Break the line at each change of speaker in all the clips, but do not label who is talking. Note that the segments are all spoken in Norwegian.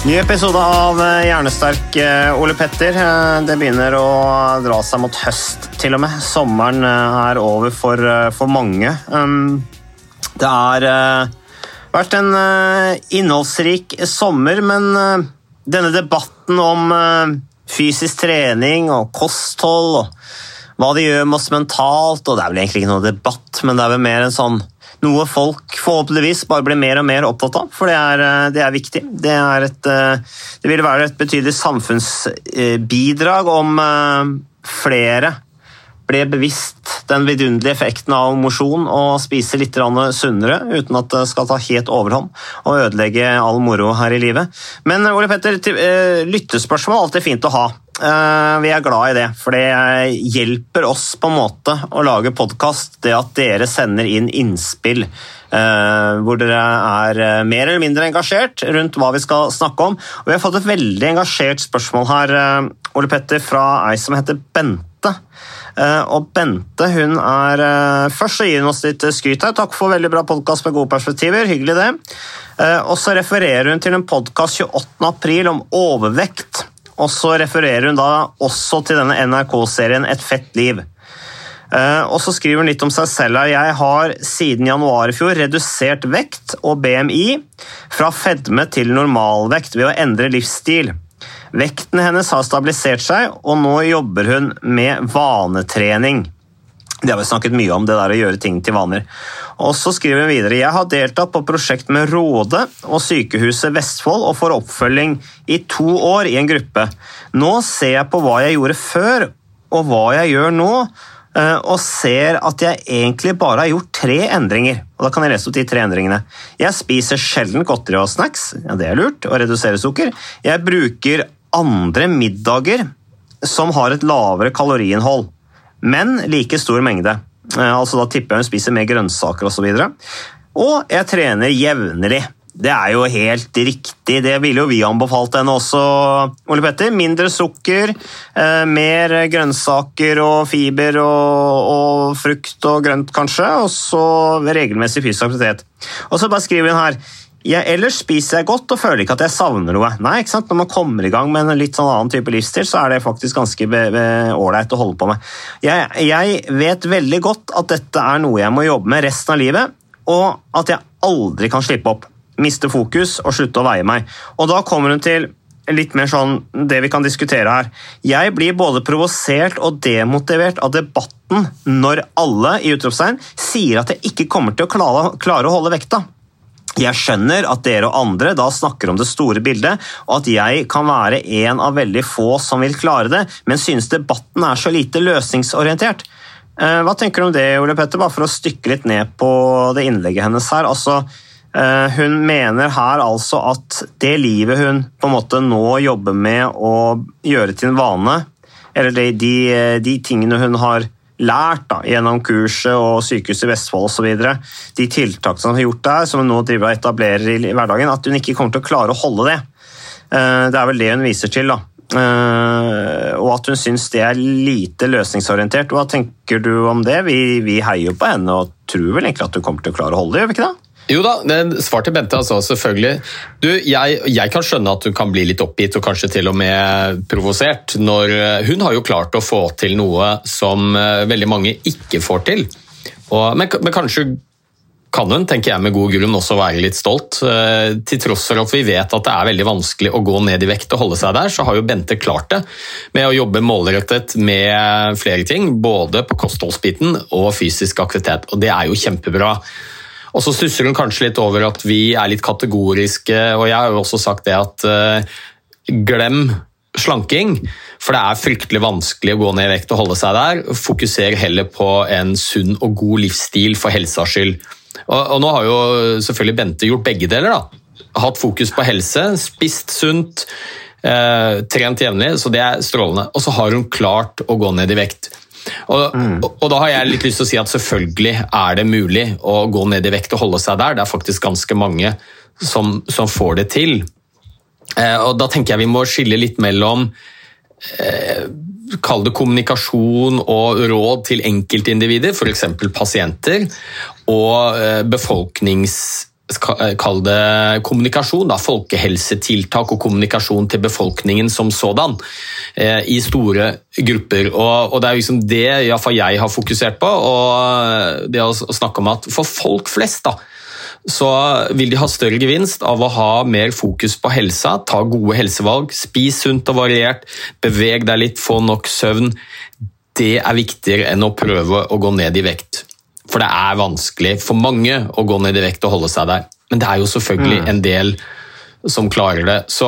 Ny episode av eh, Hjernesterk eh, Ole Petter. Eh, Det begynner å dra seg mot høst, til og med. Sommeren er over for, for mange. Um, Det har vært en innholdsrik sommer, men denne debatten om fysisk trening og kosthold og hva det gjør med oss mentalt, og det er vel egentlig ikke noe debatt, men det er vel mer en sånn noe folk forhåpentligvis bare blir mer og mer opptatt av, for det er, eh, det er viktig. Det, er et, eh, det vil være et betydelig samfunnsbidrag om eh, flere ble bevisst den vidunderlige effekten av mosjon og spise litt sunnere, uten at det skal ta helt overhånd og ødelegge all moro her i livet. Men Ole Petter, eh, lyttespørsmål er alltid fint å ha. Eh, Vi er glad i det, for det hjelper oss på en måte å lage podkast, det at dere sender inn innspill eh, hvor dere er eh, mer eller mindre engasjert rundt hva vi skal snakke om. Og vi har fått et veldig engasjert spørsmål her, eh, Ole Petter, fra ei som heter Bente. Eh, Og Bente hun er eh, Først så gir hun oss litt skryt her. Takk for veldig bra podkast med gode perspektiver. Hyggelig, det. Eh, Og så refererer hun til en podkast 28.4 om overvekt. Og så refererer hun da også til denne NRK-serien Et fett liv. Eh, Og så skriver hun litt om seg selv her. Jeg har siden januar i fjor redusert vekt og BMI fra fedme til normalvekt ved å endre livsstil. Vekten hennes har stabilisert seg, og nå jobber hun med vanetrening. Det har vi snakket mye om, det der å gjøre ting til vaner. Og så skriver hun videre Jeg har deltatt på prosjekt med Råde og Sykehuset Vestfold og får oppfølging i to år i en gruppe. Nå ser jeg på hva jeg gjorde før, og hva jeg gjør nå, eh, og ser at jeg egentlig bare har gjort tre endringer. Og da kan jeg lese opp de tre endringene. Jeg spiser sjelden godteri og snacks, ja, det er lurt, og reduserer sukker. Jeg bruker andre middager som har et lavere kaloriinnhold men like stor mengde. Eh, Altså Da tipper jeg hun spiser mer grønnsaker osv. Og, så og jeg trener jevnlig. Det er jo helt riktig. Det ville jo vi anbefalt henne også, Ole Petter. Mindre sukker, eh, mer grønnsaker og fiber og, og frukt og grønt, kanskje. Og så regelmessig fysisk aktivitet. Og så bare skriver hun her jeg, ellers spiser jeg godt og føler ikke at jeg savner noe. Nei, ikke sant? Når man kommer i gang med en litt sånn annen type livsstil, så er det faktisk ganske ålreit å holde på med. Jeg, jeg vet veldig godt at dette er noe jeg må jobbe med resten av livet, og at jeg aldri kan slippe opp, miste fokus og slutte å veie meg. Og da kommer hun til litt mer sånn det vi kan diskutere her. Jeg blir både provosert og demotivert av debatten når alle i utropstegn sier at jeg ikke kommer til å klare, klare å holde vekta. Jeg skjønner at dere og andre da snakker om det store bildet, og at jeg kan være en av veldig få som vil klare det, men synes debatten er så lite løsningsorientert. Eh, Hva tenker du om det, Ole Petter, bare for å stykke litt ned på det innlegget hennes her? Altså, eh, hun mener her altså at det livet hun på en måte nå jobber med å gjøre til en vane, eller de, de, de tingene hun har lært da, gjennom kurset og Sykehuset i Vestfold osv., de tiltakene som har gjort der, som hun nå driver og etablerer i hverdagen, at hun ikke kommer til å klare å holde det. Eh, Det er vel det hun viser til. da. Eh, Og at hun syns det er lite løsningsorientert. Hva tenker du om det? Vi, vi heier jo på henne og tror vel egentlig at hun kommer til å klare å holde det, gjør vi ikke det?
Jo da, svar til Bente, altså, selvfølgelig. Du, jeg, jeg kan skjønne at hun kan bli litt oppgitt og kanskje til og med provosert. når eh, Hun har jo klart å få til noe som eh, veldig mange ikke får til. Og, men, men kanskje kan hun, tenker jeg med god grunn, også være litt stolt. Eh, Til tross for at vi vet at det er veldig vanskelig å gå ned i vekt og holde seg der, så har jo Bente klart det med å jobbe målrettet med flere ting, både på kostholdsbiten og fysisk aktivitet. Og det er jo kjempebra. Og så stusser hun kanskje litt over at vi er litt kategoriske, og jeg har jo også sagt det at uh, glem slanking, for det er fryktelig vanskelig å gå ned i vekt og holde seg der. Fokuser heller på en sunn og god livsstil for helsas skyld. Og, og nå har jo selvfølgelig Bente gjort begge deler. da. Hatt fokus på helse, spist sunt, eh, trent jevnlig, så det er strålende. Og så har hun klart å gå ned i vekt. Og, og, og da har jeg litt lyst til å si at selvfølgelig er det mulig å gå ned i vekt og holde seg der. Det er faktisk ganske mange som, som får det til. Eh, og da tenker jeg vi må skille litt mellom eh, Kall det kommunikasjon og råd til enkeltindivider, f.eks. pasienter, og eh, befolknings Kall det kommunikasjon, da, folkehelsetiltak og kommunikasjon til befolkningen som sådan. eh, I store grupper. Og, og Det er liksom det iallfall jeg har fokusert på. og det å å snakke om at For folk flest da, så vil de ha større gevinst av å ha mer fokus på helsa, ta gode helsevalg, spis sunt og variert, beveg deg litt, få nok søvn. Det er viktigere enn å prøve å gå ned i vekt. For det er vanskelig for mange å gå ned i vekt og holde seg der. Men det er jo selvfølgelig en del som klarer det. Så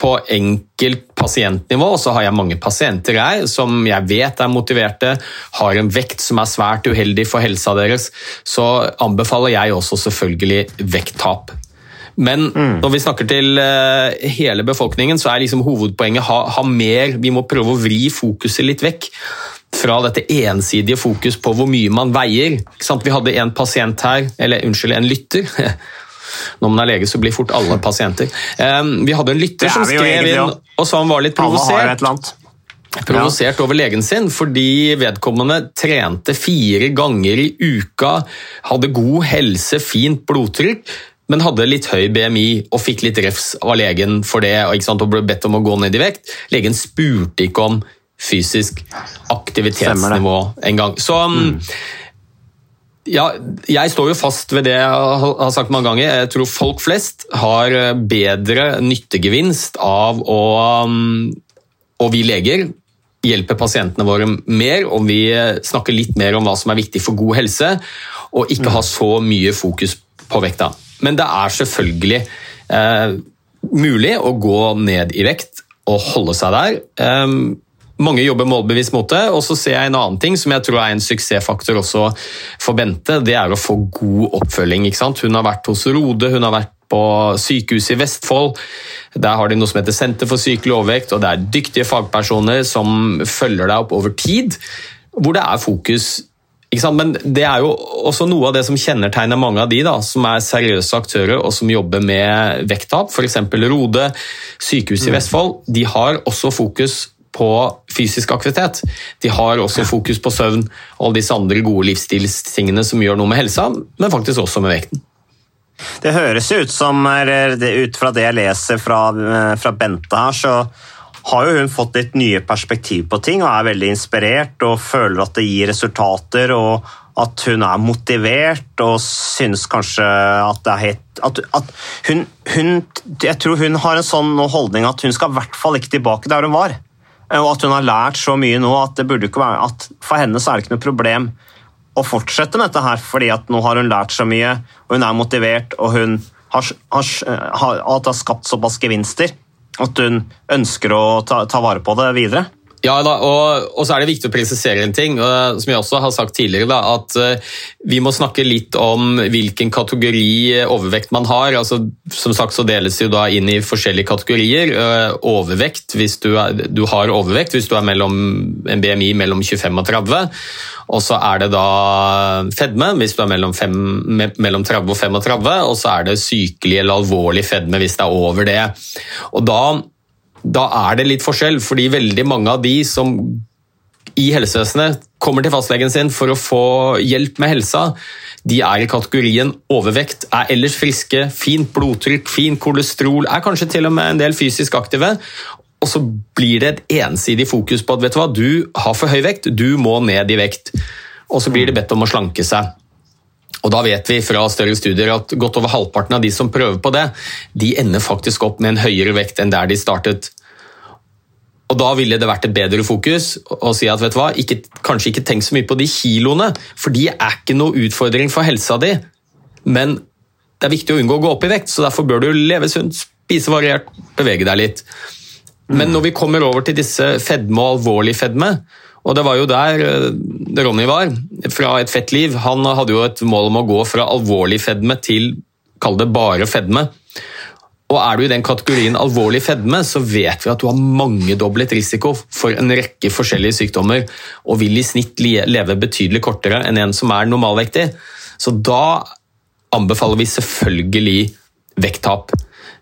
på enkelt pasientnivå så har jeg mange pasienter jeg, som jeg vet er motiverte, har en vekt som er svært uheldig for helsa deres. Så anbefaler jeg også selvfølgelig vekttap. Men når vi snakker til eh, hele befolkningen, så er liksom hovedpoenget ha, ha mer Vi må prøve å vri fokuset litt vekk fra dette ensidige fokus på hvor mye man veier. Vi hadde en pasient her, eller unnskyld, en lytter. Når man er lege, så blir fort alle pasienter. Eh, Vi hadde en lytter
er
som skrev inn og sa han var litt provosert provosert over legen sin fordi vedkommende trente fire ganger i uka, hadde god helse, fint blodtrykk, men hadde litt høy BMI og fikk litt refs av legen for det og ble bedt om å gå ned i vekt. Legen spurte ikke om fysisk aktivitetsnivå engang. Så mm. ja, jeg står jo fast ved det jeg har sagt mange ganger. Jeg tror folk flest har bedre nyttegevinst av å um, og vi leger hjelper pasientene våre mer om vi snakker litt mer om hva som er viktig for god helse, og ikke har så mye fokus på vekta. Men det er selvfølgelig eh, mulig å gå ned i vekt og holde seg der. Eh, mange jobber målbevisst mot det, og så ser jeg en annen ting som jeg tror er en suksessfaktor også for Bente. Det er å få god oppfølging. ikke sant? Hun har vært hos Rode, hun har vært på sykehuset i Vestfold. Der har de noe som heter Senter for sykelig overvekt, og det er dyktige fagpersoner som følger deg opp over tid, hvor det er fokus. Men det er jo også noe av det som kjennetegner mange av de da, som er seriøse aktører og som jobber med vekttap, f.eks. Rode, sykehuset i Vestfold. De har også fokus på fysisk aktivitet. De har også fokus på søvn og alle disse andre gode livsstilstingene som gjør noe med helsa, men faktisk også med vekten.
Det høres ut som, ut fra det jeg leser fra, eh, fra Bente her, så har jo hun fått litt nye perspektiv på ting og er veldig inspirert og føler at det gir resultater og at hun er motivert og synes kanskje at det er helt at, at hun, hun, Jeg tror hun har en sånn holdning at hun skal i hvert fall ikke tilbake der hun var. Og at hun har lært så mye nå at det burde ikke være at for henne så er det ikke noe problem å fortsette med dette her, fordi at nå har hun lært så mye, og hun er motivert, og hun har, har, har, har skapt såpass gevinster at hun ønsker å ta, ta vare på det videre.
Ja, da, og, og så er det viktig å presisere en ting, og, som jeg også har sagt tidligere, da, at uh, vi må snakke litt om hvilken kategori overvekt man har. Altså, som sagt så deles det jo da inn i forskjellige kategorier. Uh, overvekt hvis du, er, du har overvekt hvis du er mellom en BMI mellom 25 og 30. Og så er det da fedme hvis du er mellom, fem, me- mellom 30 og 35, og så er det sykelig eller alvorlig fedme hvis det er over det. Og da da er det litt forskjell, fordi veldig mange av de som i helsevesenet kommer til fastlegen sin for å få hjelp med helsa, de er i kategorien overvekt, er ellers friske, fint blodtrykk, fint kolesterol, er kanskje til og med en del fysisk aktive. Og så blir det et ensidig fokus på at vet du hva, du har for høy vekt, du må ned i vekt. Og så blir det bedt om å slanke seg. Og da vet vi fra større studier at godt over halvparten av de som prøver på det, de ender faktisk opp med en høyere vekt enn der de startet. Og Da ville det vært et bedre fokus å si at vet du hva, ikke, kanskje ikke tenk så mye på de kiloene, for de er ikke noe utfordring for helsa di. Men det er viktig å unngå å gå opp i vekt, så derfor bør du leve sunt, spise variert, bevege deg litt. Men når vi kommer over til disse fedme og alvorlig fedme, og det var jo der eh, Ronny var, fra et fett liv. Han hadde jo et mål om å gå fra alvorlig fedme til kall det bare fedme. Og Er du i den kategorien alvorlig fedme, så vet vi at du har mangedoblet risiko for en rekke forskjellige sykdommer, og vil i snitt leve betydelig kortere enn en som er normalvektig. Så da anbefaler vi selvfølgelig vekttap.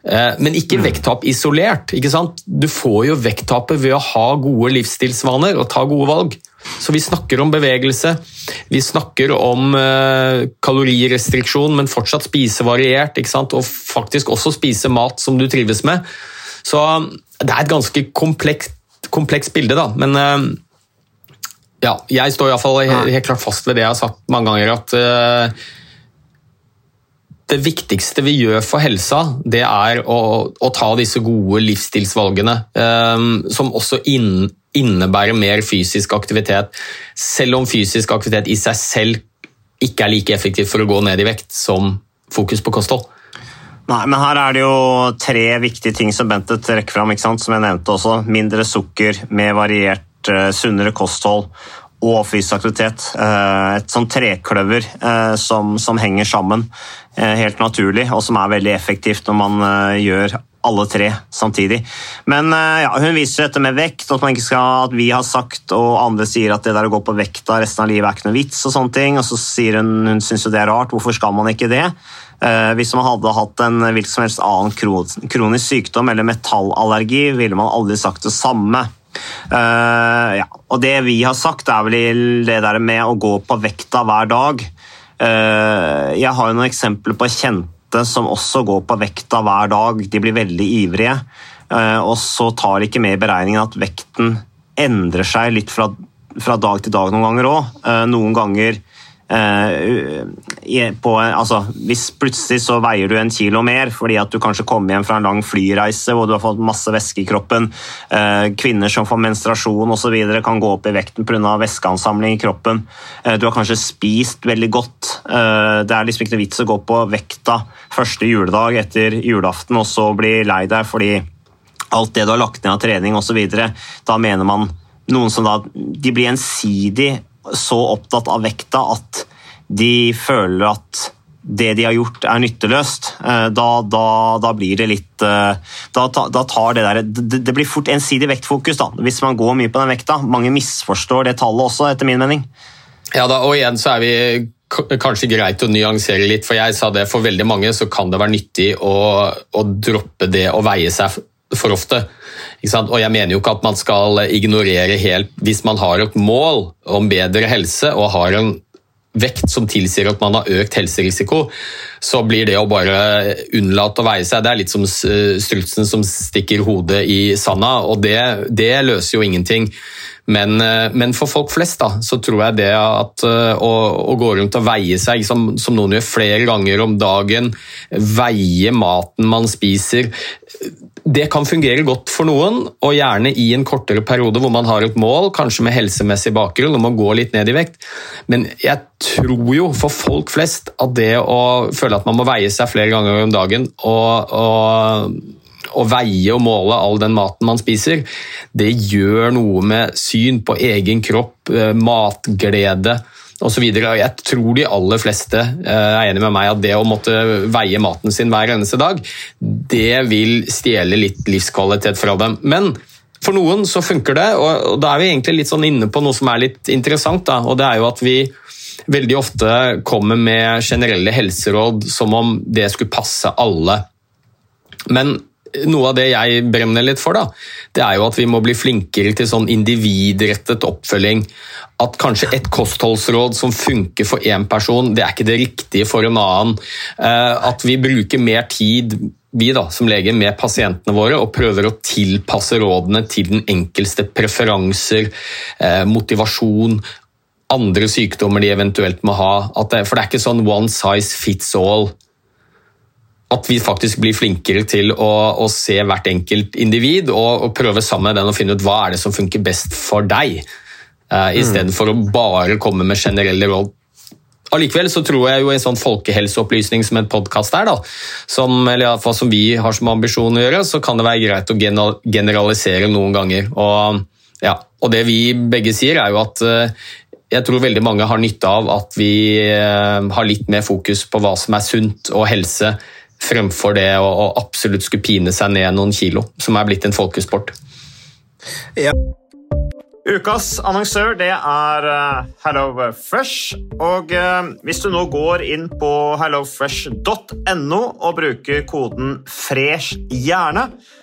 Eh, men ikke vekttap isolert. ikke sant? Du får jo vekttapet ved å ha gode livsstilsvaner og ta gode valg. Så vi snakker om bevegelse, vi snakker om eh, kalorirestriksjon, men fortsatt spise variert, ikke sant? og faktisk også spise mat som du trives med. Så det er et ganske komplekst, komplekst bilde, da. Men eh, ja, jeg står iallfall helt, helt klart fast ved det jeg har sagt mange ganger, at det viktigste vi gjør for helsa, det er å, å ta disse gode livsstilsvalgene, um, som også inn, innebærer mer fysisk aktivitet. Selv om fysisk aktivitet i seg selv ikke er like effektivt for å gå ned i vekt som fokus på kosthold.
Nei, men Her er det jo tre viktige ting som Bente trekker fram. Som jeg nevnte også. Mindre sukker, mer variert, uh, sunnere kosthold og fysisk aktivitet. Uh, et sånn trekløver uh, som, som henger sammen. Eh, helt naturlig, og som er veldig effektivt når man eh, gjør alle tre samtidig. Men eh, ja, hun viser dette med vekt, at, skal, at vi har sagt og andre sier at det der å gå på vekta resten av livet er ikke noe vits. Og sånne ting, og så sier hun hun syns det er rart, hvorfor skal man ikke det? Hvis man hadde hatt en hvilken som helst annen kronisk sykdom eller metallallergi, ville man aldri sagt det samme. Uh, ja. Og det vi har sagt, er vel det der med å gå på vekta hver dag. Uh, jeg har jo noen eksempler på kjente som også går på vekta hver dag. De blir veldig ivrige. uh, og så tar de ikke med i beregningen at vekten endrer seg litt fra, fra dag til dag noen ganger òg. Noen ganger på, altså, hvis plutselig så veier du en kilo mer fordi at du kanskje kommer hjem fra en lang flyreise hvor du har fått masse væske i kroppen, eh, kvinner som får menstruasjon osv. kan gå opp i vekten pga. væskeansamling i kroppen, eh, du har kanskje spist veldig godt, det er liksom ikke noe vits å gå på vekta første juledag etter julaften og så bli lei deg fordi alt det du har lagt ned av trening osv. Da mener man noen som da De blir ensidig så opptatt av vekta at de føler at det de har gjort, er nytteløst, eh, da, da, da blir det litt eh, da, da, tar det der det, blir fort ensidig vektfokus da, hvis man går mye på den vekta. Mange misforstår det tallet også, etter min mening.
Ja da, og igjen så er vi kanskje greit å nyansere litt, for jeg sa det for veldig mange så kan det være nyttig å, å droppe det å veie seg for ofte. Og jeg mener jo ikke at man skal ignorere helt Hvis man har et mål om bedre helse og har en vekt som tilsier at man har økt helserisiko, så blir det å bare unnlate å veie seg Det er litt som strutsen som stikker hodet i sanda, og det, det løser jo ingenting. Men, eh, men, for folk flest da, så tror jeg det at eh, å, å gå rundt og veie seg, som, som, noen gjør flere ganger om dagen, veie maten man spiser det kan fungere godt for noen, og gjerne i en kortere periode hvor man har et mål, kanskje med helsemessig bakgrunn, om å gå litt ned i vekt. Men jeg tror jo for folk flest at det å føle at man må veie seg flere ganger om dagen og, og, og veie og måle all den maten man spiser, det gjør noe med syn på egen kropp, eh, matglede osv. Jeg tror de aller fleste eh, er enig med meg at det å måtte veie maten sin hver eneste dag, det vil stjele litt livskvalitet fra dem. Men for noen så funker det, og da er vi egentlig litt sånn inne på noe som er litt interessant. Da, og det er jo at vi veldig ofte kommer med generelle helseråd som om det skulle passe alle. Men noe av det jeg brenner litt for, da, det er jo at vi må bli flinkere til sånn individrettet oppfølging. At kanskje et kostholdsråd som funker for én person, det er ikke det riktige for en annen. Eh, at vi bruker mer tid vi da, som leger med pasientene våre og prøver å tilpasse rådene til den enkelte preferanser, eh, motivasjon, andre sykdommer de eventuelt må ha. For det er ikke sånn one size fits all at vi faktisk blir flinkere til å, å se hvert enkelt individ og, og, prøve sammen med den å finne ut hva er det som funker best for deg, uh, eh, istedenfor mm. å bare komme med generelle råd. Allikevel så tror jeg jo en sånn folkehelseopplysning som en podkast er, da, som, eller i fall som vi har som ambisjon å gjøre, så kan det være greit å generalisere noen ganger. Og, ja, og det vi begge sier, er jo at uh, jeg tror veldig mange har nytte av at vi uh, har litt mer fokus på hva som er sunt og helse fremfor det å, å absolutt skulle pine seg ned noen kilo, som er blitt en folkesport.
Ja. Ukas annonsør det er HelloFresh. Hello Fresh. Og uh, hvis du nå går inn på hellofresh.no og bruker koden 'fresh hjerne',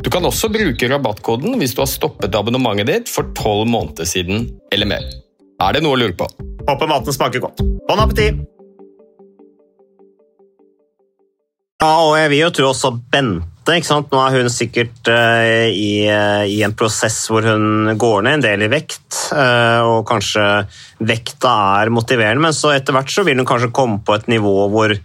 Du kan også bruke rabattkoden hvis du har stoppet abonnementet ditt for tolv måneder siden eller mer. Er det noe å lure på?
Håper maten smaker godt. Bon appétit! Ja, og jeg vil jo tro også Bente. ikke sant? Nå er hun sikkert uh, i, uh, i, en prosess hvor hun går ned en del i vekt, uh, og kanskje vekta er motiverende, men så etter hvert så vil hun kanskje komme på et nivå hvor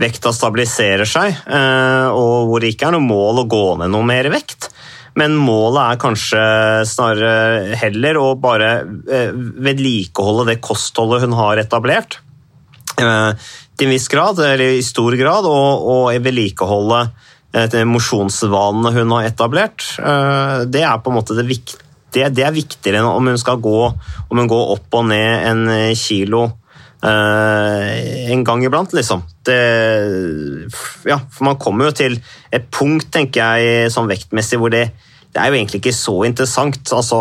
vekta stabiliserer seg, eh, og hvor det ikke er noe mål å gå ned noe mer vekt. Men målet er kanskje snarere heller å bare eh, vedlikeholde det kostholdet hun har etablert. Eh, til en viss grad, eller i stor grad, og, og vedlikeholde mosjonsvanene hun har etablert. Det er på en måte det viktige. det er viktigere enn om hun skal gå, om hun går opp og ned en kilo en gang iblant, liksom. Det, ja, for man kommer jo til et punkt, tenker jeg, sånn vektmessig, hvor det, det er jo egentlig ikke så interessant. Altså,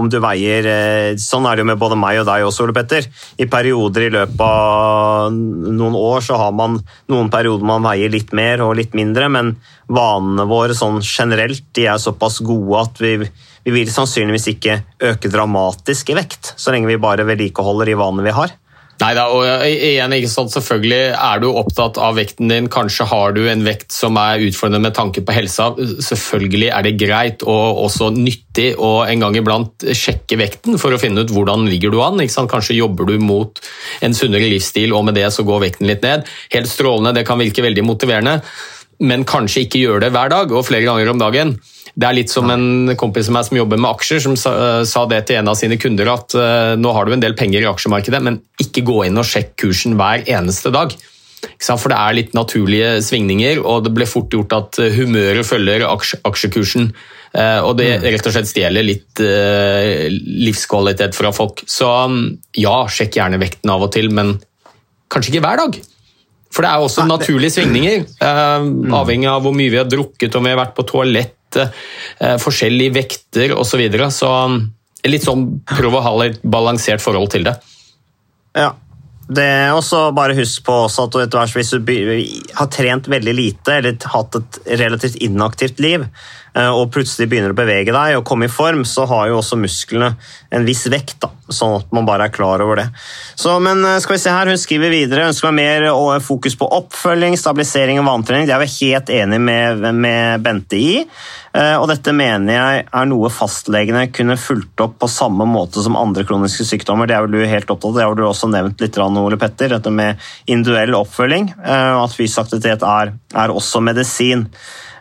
om du veier eh, Sånn er det jo med både meg og deg også, Ole Petter. I perioder i løpet av noen år så har man noen perioder man veier litt mer og litt mindre, men vanene våre sånn generelt de er såpass gode at vi, vi vil sannsynligvis ikke øke dramatisk i vekt, så lenge vi bare vedlikeholder de vanene vi har.
Nei da, og igjen, ikke sant, selvfølgelig er du opptatt av vekten din. Kanskje har du en vekt som er utfordrende med tanke på helsa. Selvfølgelig er det greit og også nyttig å en gang iblant sjekke vekten for å finne ut hvordan ligger du an. Ikke sant? Kanskje jobber du mot en sunnere livsstil, og med det så går vekten litt ned. Helt strålende, det kan virke veldig motiverende, men kanskje ikke gjør det hver dag og flere ganger om dagen. Det er litt som en kompis som, som jobber med aksjer, som sa, sa, det til en av sine kunder at uh, nå har du en del penger i aksjemarkedet, men ikke gå inn og sjekk kursen hver eneste dag. For det er litt naturlige svingninger, og det ble fort gjort at eh, humøret følger aksje, aksjekursen. Uh, og det mm. rett og slett stjeler litt uh, livskvalitet fra folk. Så mm, ja, sjekk gjerne vekten av og til, men kanskje ikke hver dag. For det er også naturlige svingninger, mm. avhengig av hvor mye vi har drukket, om vi har vært på toalett eh, forskjellige vekter osv. Så, videre. så um, litt sånn prøv å ha et balansert forhold til det.
Ja. Det er også bare Husk på at hvert hvis du har trent veldig lite eller hatt et relativt inaktivt liv, eh, og plutselig begynner å bevege deg og komme i form, så har jo også musklene en viss vekt. da, Sånn at man bare er klar over det. Så, men eh, skal vi se her, Hun skriver videre ønsker meg mer eh, fokus på oppfølging, stabilisering og vantrening. Det er jeg helt enig med, med Bente i. Eh, og dette mener jeg er noe fastlegene kunne fulgt opp på samme måte som andre kroniske sykdommer. Det er vel du helt opptatt av. Det har du også nevnt litt, Ole Petter. Dette med individuell oppfølging. At fysisk aktivitet er, er også medisin.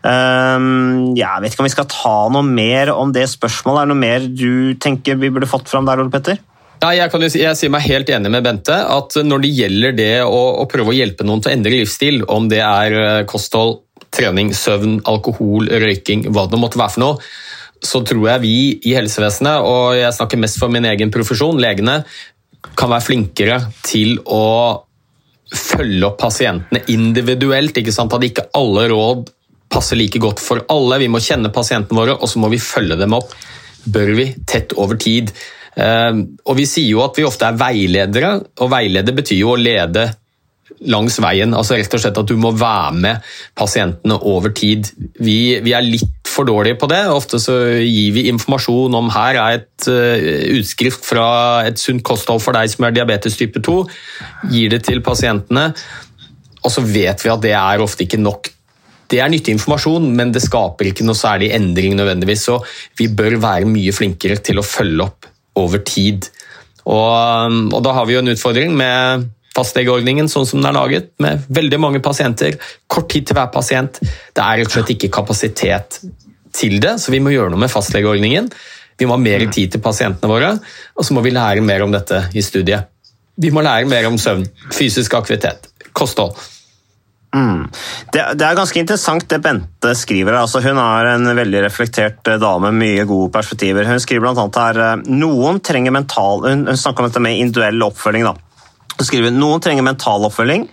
Um, jeg vet ikke om vi skal ta noe mer om det spørsmålet. Er det noe mer du tenker vi burde fått fram der, Ole Petter?
Ja, jeg, kan, jeg sier meg helt enig med Bente. at Når det gjelder det å, å, prøve å hjelpe noen til å endre livsstil, om det er eh, kosthold, trening, søvn, alkohol, røyking, hva det måtte være for noe, så tror jeg vi i helsevesenet, og jeg snakker mest for min egen profesjon, legene, kan være flinkere til å følge opp pasientene individuelt. ikke sant? At ikke alle råd passer like godt for alle. Vi må kjenne pasientene våre, og så må vi følge dem opp. Bør vi tett over tid. Eh, og Vi sier jo at vi ofte er veiledere, og veileder betyr jo å lede langs veien. altså rett og slett At du må være med pasientene over tid. Vi, vi er litt for dårlige på det. Ofte så gir vi informasjon om her er et uh, utskrift fra et sunt kosthold for deg som er diabetes type 2. Gir det til pasientene. Og så vet vi at det er ofte ikke nok det er nyttig informasjon, men det skaper ikke noe særlig endring nødvendigvis. Så vi bør være mye flinkere til å følge opp over tid. Og, og da har vi jo en utfordring med fastlegeordningen sånn som den er laget, med veldig mange pasienter, kort tid til hver pasient. Det er rett og slett ikke kapasitet til det, så vi må gjøre noe med fastlegeordningen. Vi må ha mer tid til pasientene våre, og så må vi lære mer om dette i studiet. Vi må lære mer om søvn, fysisk aktivitet, kosthold.
Mm. Det, det, er ganske interessant det Bente skriver. Altså, hun er en veldig reflektert eh, dame med mye gode perspektiver. Hun skriver annet her eh, noen trenger mental, hun, hun snakker om dette med individuell oppfølging. da. Skriver, noen trenger mental oppfølging,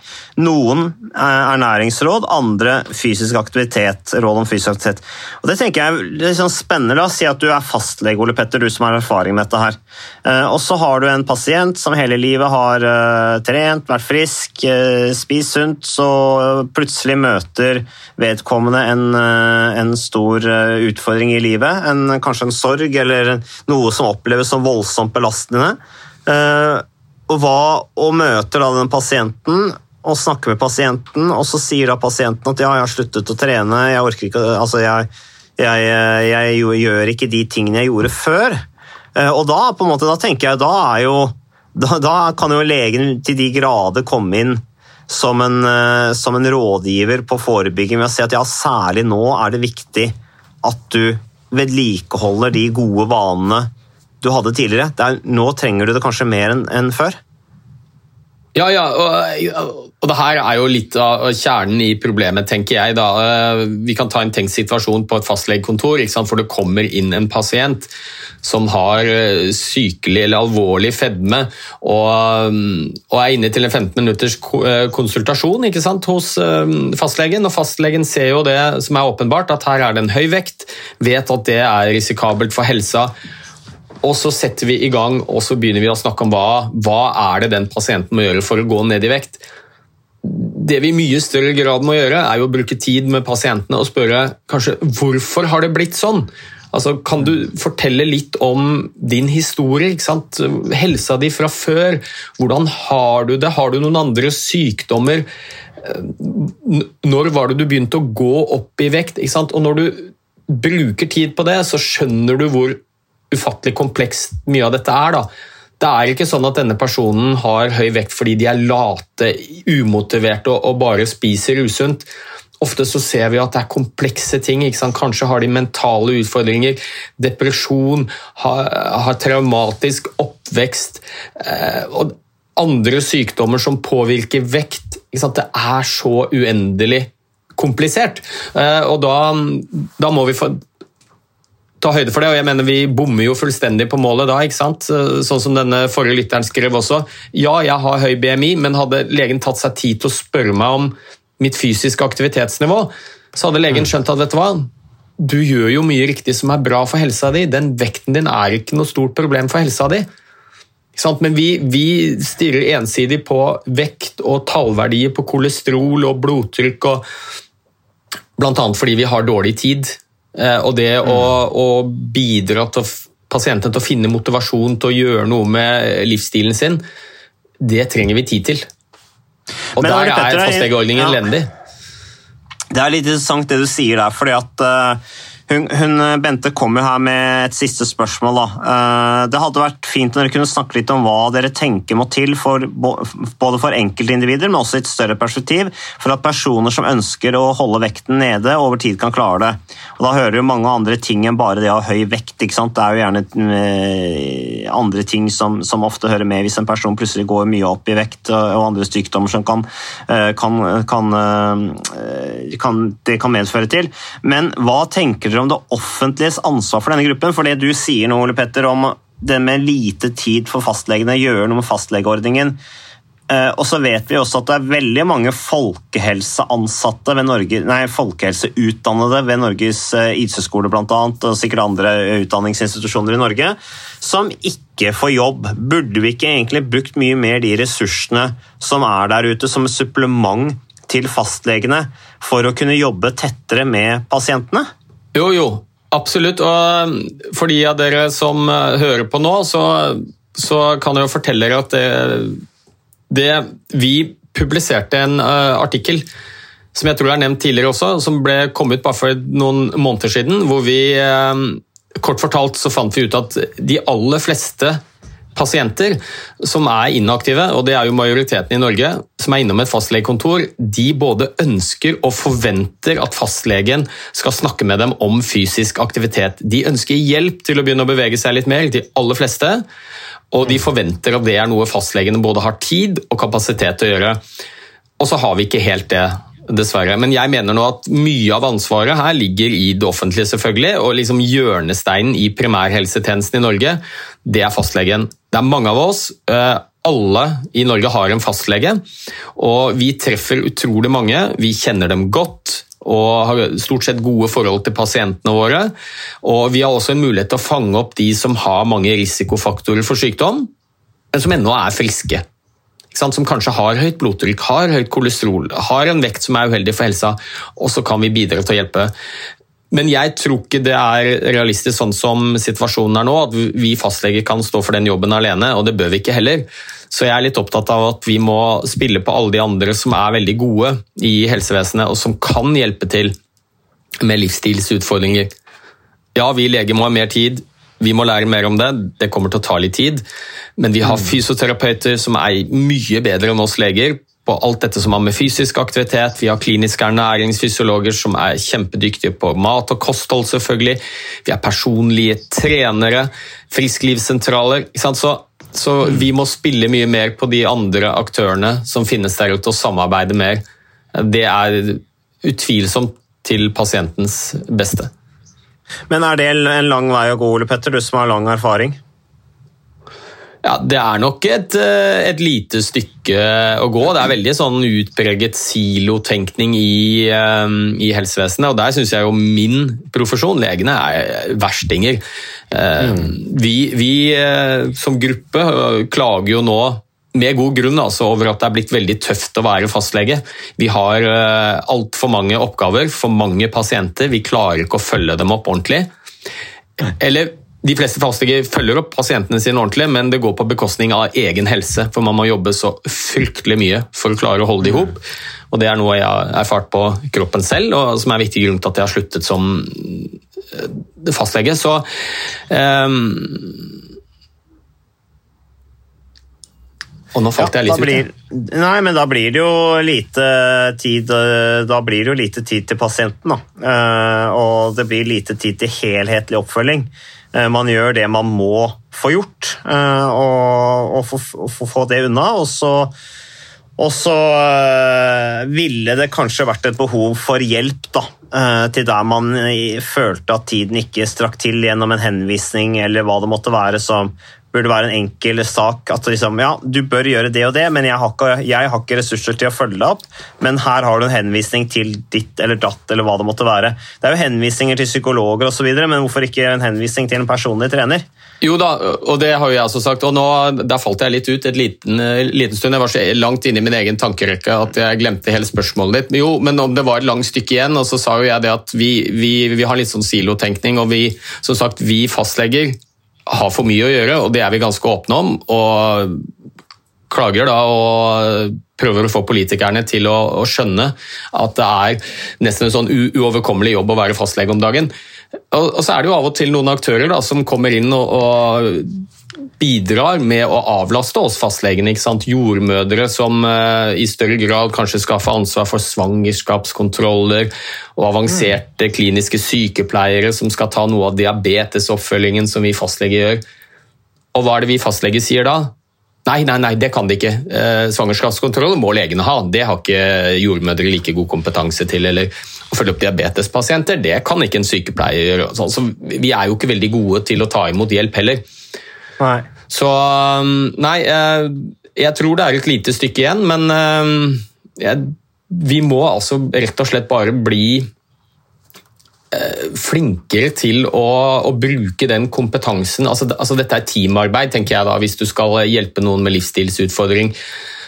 noen ernæringsråd, andre fysisk aktivitet. råd om fysisk aktivitet. Og Det tenker jeg er sånn spennende. La oss si at du er fastlege, Ole Petter, du som har erfaring med dette. her. Eh, og så har du en pasient som hele livet har eh, trent, vært frisk, eh, spist sunt, så plutselig møter vedkommende en, en stor utfordring i livet. En, kanskje en sorg eller noe som oppleves som voldsomt belastende og, hva, og møter da den pasienten og snakker med pasienten, og så sier da pasienten at ja, jeg har sluttet å trene, jeg orker ikke Altså, jeg, jeg, jeg, jeg gjør ikke de tingene jeg gjorde før. Eh, og da, på en måte, da tenker jeg, da er jo da, da kan jo legen til de grader komme inn som en, eh, som en, rådgiver på forebygging ved å si at ja, særlig nå er det viktig at du vedlikeholder de gode vanene du hadde tidligere. Er, nå trenger du det kanskje mer enn en før?
Ja, ja, og, og det her er jo litt av kjernen i problemet, tenker jeg. da. Eh, vi kan ta en tenkt situasjon på et fastlegekontor, for det kommer inn en pasient som har eh, sykelig eller alvorlig fedme og, og er inne til en 15 minutters eh, konsultasjon sant? hos fastlegen. og Fastlegen ser jo det som er åpenbart, at her er det en høy vekt, vet at det er risikabelt for helsa og så setter vi i gang og så begynner vi å snakke om hva, hva er det den pasienten må gjøre for å gå ned i vekt. Det vi i mye større grad må gjøre, er jo å bruke tid med pasientene og spørre kanskje hvorfor har det blitt sånn. Altså, kan du fortelle litt om din historie? Helsa di fra før. Hvordan har du det? Har du noen andre sykdommer? Når var det du begynte å gå opp i vekt? Og når du bruker tid på det, så skjønner du hvor ufattelig komplekst mye av dette er. da. Det er ikke sånn at denne personen har høy vekt fordi de er late, umotiverte og, bare spiser usunt. Ofte så ser vi at det er komplekse ting. Kanskje har de mentale utfordringer, depresjon, har, traumatisk oppvekst eh, og andre sykdommer som påvirker vekt. Det er så uendelig komplisert. Eh, og da, da må vi få ta høyde for det. og jeg mener Vi bommer jo fullstendig på målet da. ikke sant? Sånn som denne forrige lytteren skrev også. Ja, jeg har høy BMI, men hadde legen tatt seg tid til å spørre meg om mitt fysiske aktivitetsnivå, så hadde legen skjønt at vet du hva, du gjør jo mye riktig som er bra for helsa di. Den vekten din er ikke noe stort problem for helsa di. Men vi, vi stirrer ensidig på vekt og tallverdier på kolesterol og blodtrykk, og bl.a. fordi vi har dårlig tid. Eh, og det å, å bidra til pasienten til å finne motivasjon til å gjøre noe med livsstilen sin, det trenger vi tid til. Og Men, der er fastlegeordningen ja. elendig.
Det er litt interessant det du sier der, fordi at uh, hun, hun, Bente kom jo her med et siste spørsmål. Da. Eh, det hadde vært fint om dere kunne snakke litt om hva dere tenker må til, for, både for enkeltindivider, men også i et større perspektiv, for at personer som ønsker å holde vekten nede, over tid kan klare det. Og Da hører jo mange andre ting enn bare det å ha høy vekt. Det er jo gjerne eh, andre ting som, som ofte hører med hvis en person plutselig går mye opp i vekt, og andre sykdommer som kan, eh, kan, kan, kan det kan medføre til. Men hva tenker dere om det offentliges ansvar for denne gruppen. For det du sier nå, Ole Petter, om det med lite tid for fastlegene, gjøre noe med fastlegeordningen. Eh, og så vet vi også at det er veldig mange folkehelseansatte ved Norge, nei, folkehelseutdannede ved Norges IT-skole bl.a., og sikkert andre utdanningsinstitusjoner i Norge, som ikke får jobb. Burde vi ikke egentlig brukt mye mer de ressursene som er der ute, som supplement til fastlegene, for å kunne jobbe tettere med pasientene?
Jo, jo, absolutt. Og for de av dere som uh, hører på nå, så, så kan jeg jo fortelle dere at det, det, Vi publiserte en uh, artikkel som jeg tror er nevnt tidligere også, som ble kommet bare for noen måneder siden, hvor vi um, Kort fortalt så fant vi ut at de aller fleste pasienter som er inaktive, og det er jo majoriteten i Norge, som er innom et fastlegekontor, de både ønsker og forventer at fastlegen skal snakke med dem om fysisk aktivitet. De ønsker hjelp til å begynne å bevege seg litt mer, de aller fleste. Og de forventer at det er noe fastlegene både har tid og kapasitet til å gjøre. Og så har vi ikke helt det dessverre. Men jeg mener nå at mye av ansvaret her ligger i det offentlige, selvfølgelig. Og liksom hjørnesteinen i primærhelsetjenesten i Norge, det er fastlegen. Det er mange av oss. Eh, alle i Norge har en fastlege, og vi treffer utrolig mange. Vi kjenner dem godt og har stort sett gode forhold til pasientene våre. Og vi har også en mulighet til å fange opp de som har mange risikofaktorer for sykdom, men som ennå er friske som kanskje har høyt blodtrykk, har høyt kolesterol, har en vekt som er uheldig for helsa, og så kan vi bidra til å hjelpe. Men jeg tror ikke det er realistisk sånn som situasjonen er nå, at vi fastleger kan stå for den jobben alene, og det bør vi ikke heller. Så jeg er litt opptatt av at vi må spille på alle de andre som er veldig gode i helsevesenet, og som kan hjelpe til med livsstilsutfordringer. Ja, vi leger må ha mer tid, vi må lære mer om det, det kommer til å ta litt tid. Men vi har mm. fysioterapeuter som er mye bedre enn oss leger på alt dette som har med fysisk aktivitet. Vi har kliniske ernæringsfysiologer som er kjempedyktige på mat og kosthold, selvfølgelig. Vi har personlige trenere, frisklivssentraler. Så Så vi må spille mye mer på de andre aktørene som finnes der ute, og samarbeide mer. Det er utvilsomt til pasientens beste.
Men er det en lang vei å gå, Ole Petter, du som har lang erfaring?
Ja, Det er nok et, eh, et, lite stykke å gå. Det er veldig sånn utpreget silotenkning i, um, i helsevesenet. og Der syns jeg jo min profesjon, legene, er verstinger. Mm. Vi, vi som gruppe klager jo nå med god grunn altså, over at det er blitt veldig tøft å være fastlege. Vi har uh, altfor mange oppgaver, for mange pasienter. Vi klarer ikke å følge dem opp ordentlig. Eller de fleste fastleger følger opp pasientene sine ordentlig, men det går på bekostning av egen helse. For man må jobbe så fryktelig mye for å klare å holde det i hop. Og det er noe jeg har erfart på kroppen selv, og som er en viktig grunn til at jeg har sluttet som eh, fastlege. Så um og nå falt ja, jeg litt blir,
ut. Nei, men da blir det jo lite tid eh, Da blir det jo lite tid til pasienten, da. Uh, og det blir lite tid til helhetlig oppfølging. Uh, man gjør det man må få gjort, og, og, få, få det unna. Og så, og så ville det kanskje vært et behov for hjelp, da. Til der man følte at tiden ikke strakk til gjennom en henvisning eller hva det måtte være som burde være en enkel sak. At liksom, ja, du bør gjøre det og det, men jeg har, ikke, jeg har ikke ressurser til å følge det opp. Men her har du en henvisning til ditt eller datt, eller hva det måtte være. Det er jo henvisninger til psykologer osv., men hvorfor ikke en henvisning til en personlig trener?
Jo da, og det har jo jeg også sagt. og nå, Der falt jeg litt ut et liten, liten stund. Jeg var så langt inne i min egen tankerekke at jeg glemte hele spørsmålet ditt. Jo, men om det var et langt stykke igjen, og så sa jo jeg det at vi, vi, vi har litt sånn silotenkning, og vi, som sagt, vi fastlegger har for mye å gjøre, og det er vi ganske åpne om. og klager da og prøver å få politikerne til å, å skjønne at det er nesten en sånn uoverkommelig jobb å være fastlege om dagen. Og, og, så er det jo av og til noen aktører da, som kommer inn og, og bidrar med å avlaste oss fastlegene. ikke sant? Jordmødre som uh, i større grad kanskje skal få ansvar for svangerskapskontroller, og avanserte mm. kliniske sykepleiere som skal ta noe av diabetesoppfølgingen som vi fastleger gjør. Og hva er det vi fastleger sier da? Nei, nei, nei, det kan de ikke. Eh, svangerskapskontroll må legene ha. Det har ikke jordmødre like god kompetanse til. Eller å følge opp diabetespasienter, det kan ikke en sykepleier gjøre. Så vi er jo ikke veldig gode til å ta imot hjelp heller.
Nei.
Så um, Nei, eh, jeg tror det er et lite stykke igjen, men um, jeg, vi må altså rett og slett bare bli eh, flinkere til å, å, bruke den kompetansen. Altså, altså, dette er teamarbeid, tenker jeg da, hvis du skal hjelpe noen med livsstilsutfordring.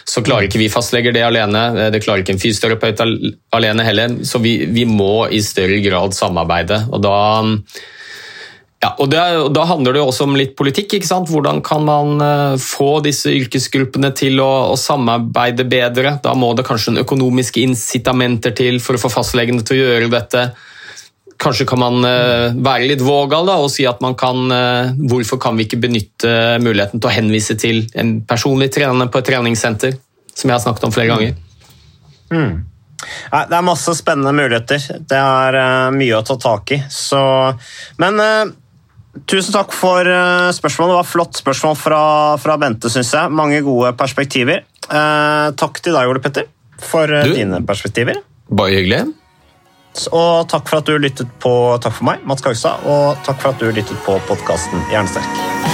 Så klarer ikke vi fastleger det alene, eh, det klarer ikke en fysioterapeut alene heller. Så vi, vi må i større grad samarbeide. og da ja, og, det, Da handler det jo også om litt politikk. ikke sant? Hvordan kan man uh, få disse yrkesgruppene til å, å, samarbeide bedre? Da må det kanskje økonomiske incitamenter til for å få fastlegene til å gjøre dette. Kanskje kan man uh, være litt vågal da, og si at man kan uh, Hvorfor kan vi ikke benytte muligheten til å henvise til en personlig trener på et treningssenter? Som jeg har snakket om flere ganger.
Mm. Det er masse spennende muligheter. Det er mye å ta tak i. Så, men Tusen takk for eh, spørsmålet. Det var flott spørsmål fra, fra Bente, syns jeg. Mange gode perspektiver. Eh, takk til deg, Ole Petter, for eh, du, dine perspektiver.
Bare hyggelig.
Og takk for at du lyttet på Takk for meg, Mats Kagstad, og takk for at du lyttet på podkasten Jernsterk.